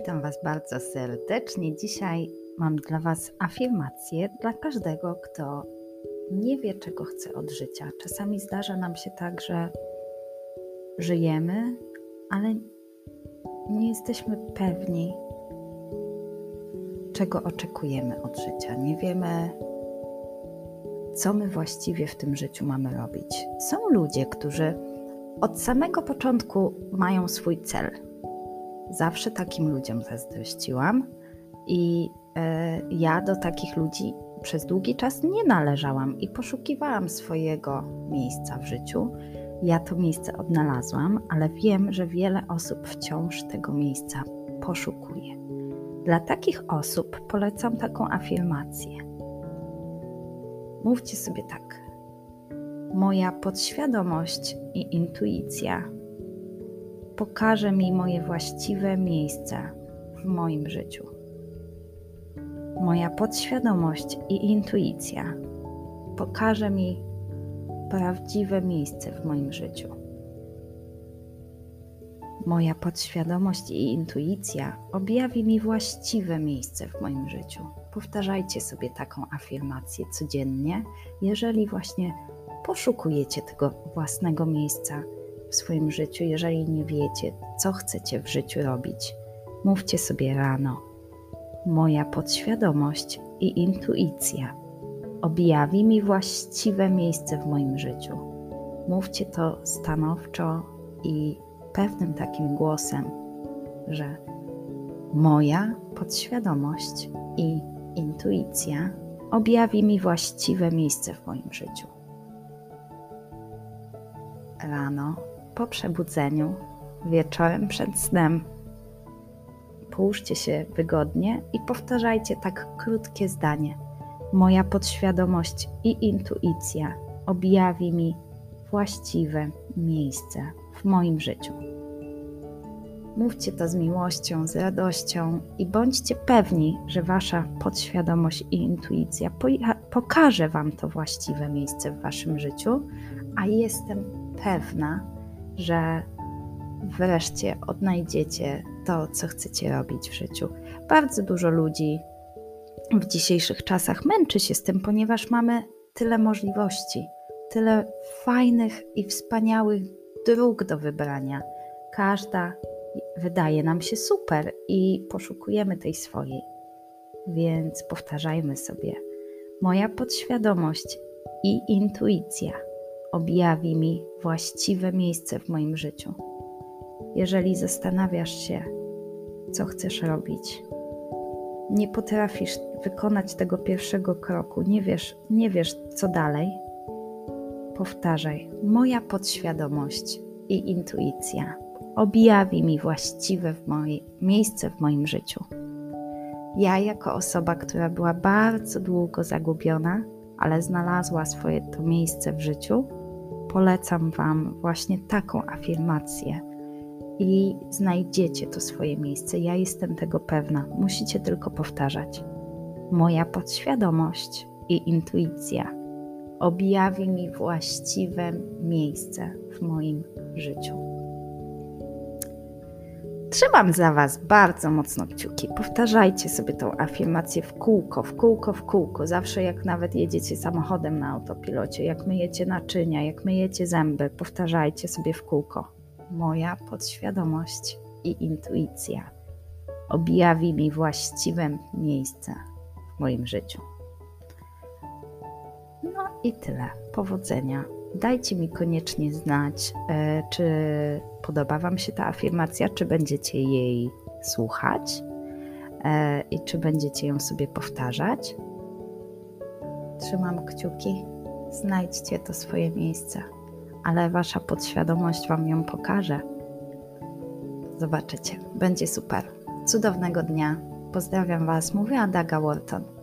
Witam Was bardzo serdecznie. Dzisiaj mam dla Was afirmację dla każdego, kto nie wie, czego chce od życia. Czasami zdarza nam się tak, że żyjemy, ale nie jesteśmy pewni, czego oczekujemy od życia. Nie wiemy, co my właściwie w tym życiu mamy robić. Są ludzie, którzy od samego początku mają swój cel Zawsze takim ludziom zazdrościłam i e, ja do takich ludzi przez długi czas nie należałam i poszukiwałam swojego miejsca w życiu. Ja to miejsce odnalazłam, ale wiem, że wiele osób wciąż tego miejsca poszukuje. Dla takich osób polecam taką afirmację. Mówcie sobie tak. Moja podświadomość i intuicja pokaże mi moje właściwe miejsce w moim życiu. Moja podświadomość i intuicja pokaże mi prawdziwe miejsce w moim życiu. Moja podświadomość i intuicja objawi mi właściwe miejsce w moim życiu. Powtarzajcie sobie taką afirmację codziennie, jeżeli właśnie poszukujecie tego własnego miejsca w swoim życiu, jeżeli nie wiecie, co chcecie w życiu robić. Mówcie sobie rano. Moja podświadomość i intuicja objawi mi właściwe miejsce w moim życiu. Mówcie to stanowczo i pewnym takim głosem, że moja podświadomość i intuicja objawi mi właściwe miejsce w moim życiu. Rano po przebudzeniu, wieczorem przed snem. Połóżcie się wygodnie i powtarzajcie tak krótkie zdanie. Moja podświadomość i intuicja objawi mi właściwe miejsce w moim życiu. Mówcie to z miłością, z radością i bądźcie pewni, że Wasza podświadomość i intuicja pokaże Wam to właściwe miejsce w Waszym życiu, a jestem pewna, że wreszcie odnajdziecie to, co chcecie robić w życiu. Bardzo dużo ludzi w dzisiejszych czasach męczy się z tym, ponieważ mamy tyle możliwości, tyle fajnych i wspaniałych dróg do wybrania. Każda wydaje nam się super i poszukujemy tej swojej. Więc powtarzajmy sobie: Moja podświadomość i intuicja objawi mi właściwe miejsce w moim życiu. Jeżeli zastanawiasz się, co chcesz robić, nie potrafisz wykonać tego pierwszego kroku, nie wiesz, nie wiesz co dalej, powtarzaj: Moja podświadomość i intuicja objawi mi właściwe w moje, miejsce w moim życiu. Ja, jako osoba, która była bardzo długo zagubiona, ale znalazła swoje to miejsce w życiu, polecam Wam właśnie taką afirmację i znajdziecie to swoje miejsce. Ja jestem tego pewna. Musicie tylko powtarzać. Moja podświadomość i intuicja objawi mi właściwe miejsce w moim życiu. Trzymam za Was bardzo mocno kciuki. Powtarzajcie sobie tą afirmację w kółko, w kółko, w kółko. Zawsze jak nawet jedziecie samochodem na autopilocie, jak myjecie naczynia, jak myjecie zęby, powtarzajcie sobie w kółko. Moja podświadomość i intuicja objawi mi właściwe miejsce w moim życiu. No i tyle. Powodzenia Dajcie mi koniecznie znać, e, czy podoba Wam się ta afirmacja, czy będziecie jej słuchać e, i czy będziecie ją sobie powtarzać. Trzymam kciuki, znajdźcie to swoje miejsce, ale Wasza podświadomość Wam ją pokaże. Zobaczycie, będzie super. Cudownego dnia. Pozdrawiam Was, mówię Adaga Wharton.